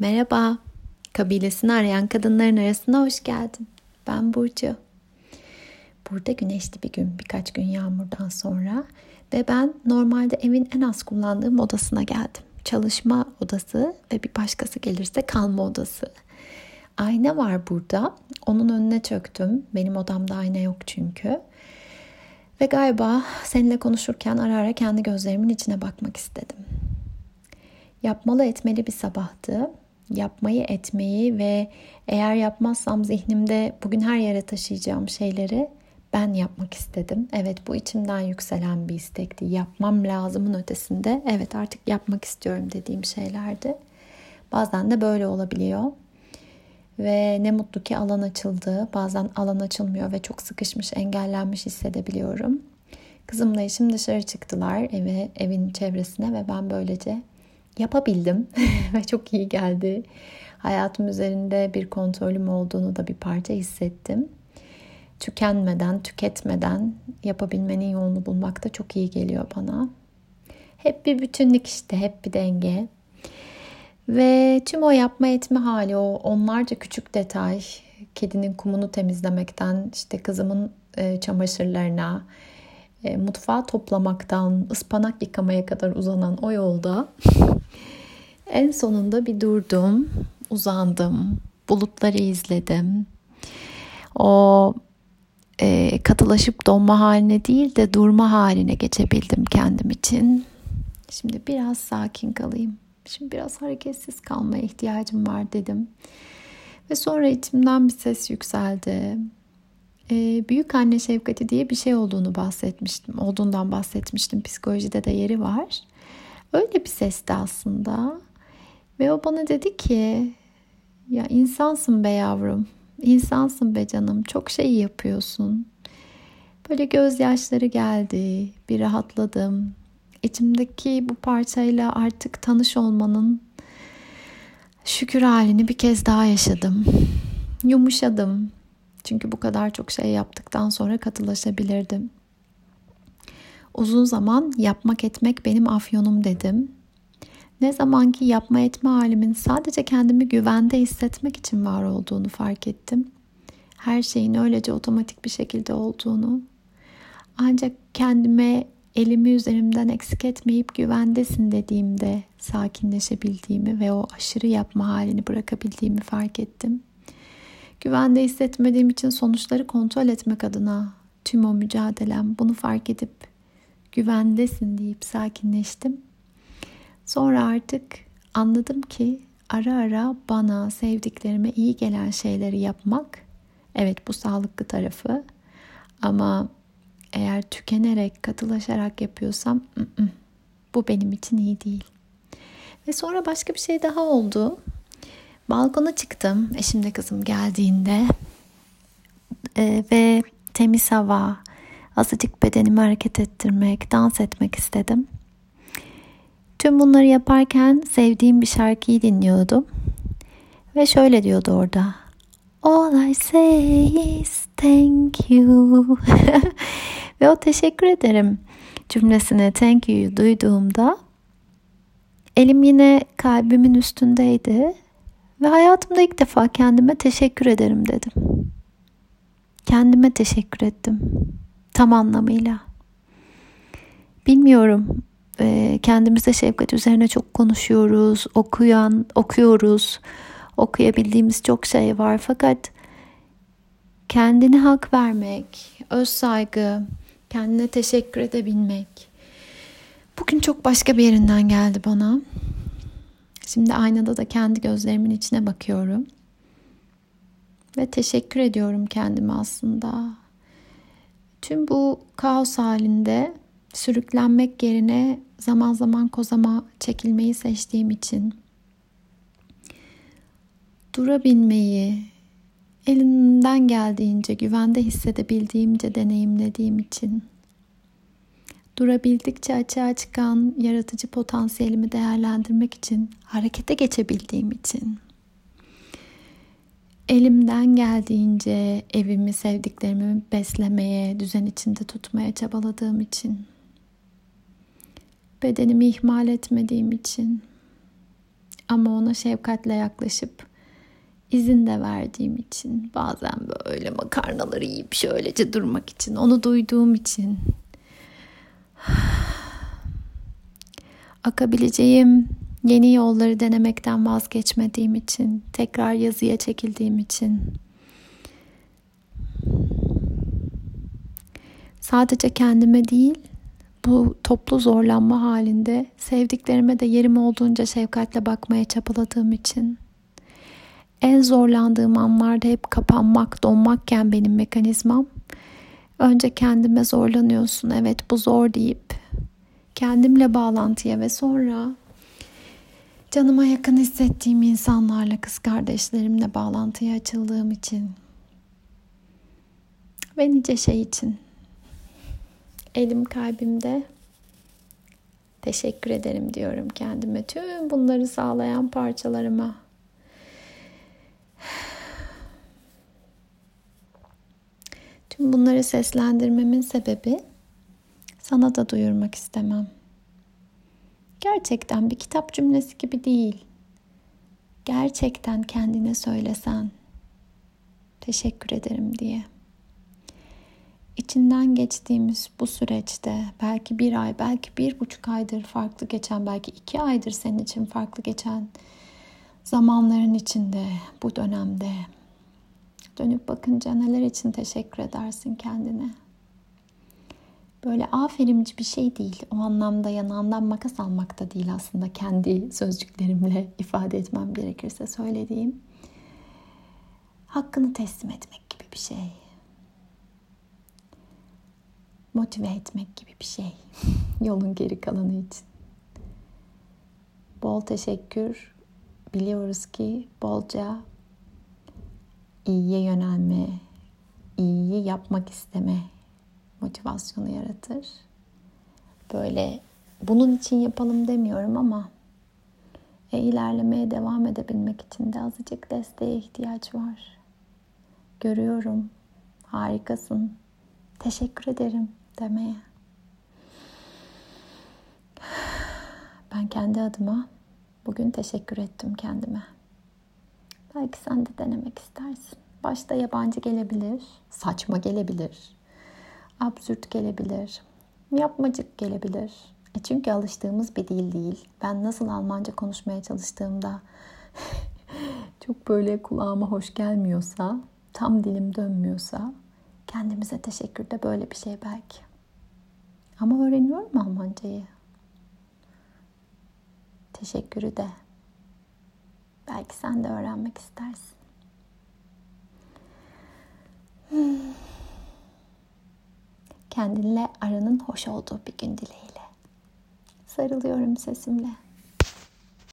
Merhaba, kabilesini arayan kadınların arasına hoş geldin. Ben Burcu. Burada güneşli bir gün, birkaç gün yağmurdan sonra ve ben normalde evin en az kullandığım odasına geldim. Çalışma odası ve bir başkası gelirse kalma odası. Ayna var burada. Onun önüne çöktüm. Benim odamda ayna yok çünkü. Ve galiba seninle konuşurken ara ara kendi gözlerimin içine bakmak istedim. Yapmalı etmeli bir sabahtı. Yapmayı etmeyi ve eğer yapmazsam zihnimde bugün her yere taşıyacağım şeyleri ben yapmak istedim. Evet bu içimden yükselen bir istekti. Yapmam lazımın ötesinde evet artık yapmak istiyorum dediğim şeylerdi. Bazen de böyle olabiliyor. Ve ne mutlu ki alan açıldı. Bazen alan açılmıyor ve çok sıkışmış, engellenmiş hissedebiliyorum. Kızımla eşim dışarı çıktılar eve, evin çevresine ve ben böylece yapabildim ve çok iyi geldi. Hayatım üzerinde bir kontrolüm olduğunu da bir parça hissettim. Tükenmeden, tüketmeden yapabilmenin yolunu bulmak da çok iyi geliyor bana. Hep bir bütünlük işte, hep bir denge. Ve tüm o yapma etme hali, o onlarca küçük detay, kedinin kumunu temizlemekten, işte kızımın e, çamaşırlarına, e, mutfağı toplamaktan, ıspanak yıkamaya kadar uzanan o yolda en sonunda bir durdum, uzandım, bulutları izledim. O e, katılaşıp donma haline değil de durma haline geçebildim kendim için. Şimdi biraz sakin kalayım. Şimdi biraz hareketsiz kalmaya ihtiyacım var dedim. Ve sonra içimden bir ses yükseldi. Ee, büyük anne şefkati diye bir şey olduğunu bahsetmiştim. Olduğundan bahsetmiştim. Psikolojide de yeri var. Öyle bir sesti aslında. Ve o bana dedi ki ya insansın be yavrum. İnsansın be canım. Çok şey yapıyorsun. Böyle gözyaşları geldi. Bir rahatladım. İçimdeki bu parçayla artık tanış olmanın şükür halini bir kez daha yaşadım. Yumuşadım. Çünkü bu kadar çok şey yaptıktan sonra katılaşabilirdim. Uzun zaman yapmak etmek benim afyonum dedim. Ne zamanki yapma etme halimin sadece kendimi güvende hissetmek için var olduğunu fark ettim. Her şeyin öylece otomatik bir şekilde olduğunu. Ancak kendime elimi üzerimden eksik etmeyip güvendesin dediğimde sakinleşebildiğimi ve o aşırı yapma halini bırakabildiğimi fark ettim. Güvende hissetmediğim için sonuçları kontrol etmek adına tüm o mücadelem bunu fark edip güvendesin deyip sakinleştim. Sonra artık anladım ki ara ara bana sevdiklerime iyi gelen şeyleri yapmak evet bu sağlıklı tarafı ama eğer tükenerek, katılaşarak yapıyorsam ı-ı, bu benim için iyi değil. Ve sonra başka bir şey daha oldu. Balkona çıktım eşimle kızım geldiğinde ee, ve temiz hava, azıcık bedenimi hareket ettirmek, dans etmek istedim. Tüm bunları yaparken sevdiğim bir şarkıyı dinliyordum. Ve şöyle diyordu orada. All I say is thank you. Ve o teşekkür ederim cümlesine thank you'yu duyduğumda elim yine kalbimin üstündeydi ve hayatımda ilk defa kendime teşekkür ederim dedim. Kendime teşekkür ettim. Tam anlamıyla. Bilmiyorum. Kendimize şefkat üzerine çok konuşuyoruz. Okuyan, okuyoruz. Okuyabildiğimiz çok şey var. Fakat kendine hak vermek, öz saygı, kendine teşekkür edebilmek. Bugün çok başka bir yerinden geldi bana. Şimdi aynada da kendi gözlerimin içine bakıyorum. Ve teşekkür ediyorum kendime aslında. Tüm bu kaos halinde sürüklenmek yerine zaman zaman kozama çekilmeyi seçtiğim için durabilmeyi, elimden geldiğince, güvende hissedebildiğimce deneyimlediğim için durabildikçe açığa çıkan yaratıcı potansiyelimi değerlendirmek için, harekete geçebildiğim için. Elimden geldiğince evimi, sevdiklerimi beslemeye, düzen içinde tutmaya çabaladığım için. Bedenimi ihmal etmediğim için. Ama ona şefkatle yaklaşıp izin de verdiğim için bazen böyle makarnaları yiyip şöylece durmak için onu duyduğum için akabileceğim yeni yolları denemekten vazgeçmediğim için tekrar yazıya çekildiğim için sadece kendime değil bu toplu zorlanma halinde sevdiklerime de yerim olduğunca şefkatle bakmaya çabaladığım için en zorlandığım anlarda hep kapanmak, donmakken benim mekanizmam. Önce kendime zorlanıyorsun. Evet bu zor deyip kendimle bağlantıya ve sonra canıma yakın hissettiğim insanlarla, kız kardeşlerimle bağlantıya açıldığım için ve nice şey için elim kalbimde teşekkür ederim diyorum kendime. Tüm bunları sağlayan parçalarıma. Tüm bunları seslendirmemin sebebi sana da duyurmak istemem. Gerçekten bir kitap cümlesi gibi değil. Gerçekten kendine söylesen teşekkür ederim diye. İçinden geçtiğimiz bu süreçte belki bir ay, belki bir buçuk aydır farklı geçen, belki iki aydır senin için farklı geçen zamanların içinde, bu dönemde dönüp bakınca neler için teşekkür edersin kendine? Böyle aferinci bir şey değil. O anlamda yanağından makas almak da değil aslında kendi sözcüklerimle ifade etmem gerekirse söylediğim. Hakkını teslim etmek gibi bir şey motive etmek gibi bir şey. Yolun geri kalanı için. Bol teşekkür. Biliyoruz ki bolca iyiye yönelme, iyiyi yapmak isteme motivasyonu yaratır. Böyle bunun için yapalım demiyorum ama e, ilerlemeye devam edebilmek için de azıcık desteğe ihtiyaç var. Görüyorum. Harikasın. Teşekkür ederim demeye. Ben kendi adıma bugün teşekkür ettim kendime. Belki sen de denemek istersin. Başta yabancı gelebilir, saçma gelebilir, absürt gelebilir, yapmacık gelebilir. E çünkü alıştığımız bir dil değil. Ben nasıl Almanca konuşmaya çalıştığımda çok böyle kulağıma hoş gelmiyorsa, tam dilim dönmüyorsa kendimize teşekkür de böyle bir şey belki. Ama öğreniyorum Almancayı. Teşekkürü de. Belki sen de öğrenmek istersin. Hmm. Kendinle aranın hoş olduğu bir gün dileğiyle. Sarılıyorum sesimle.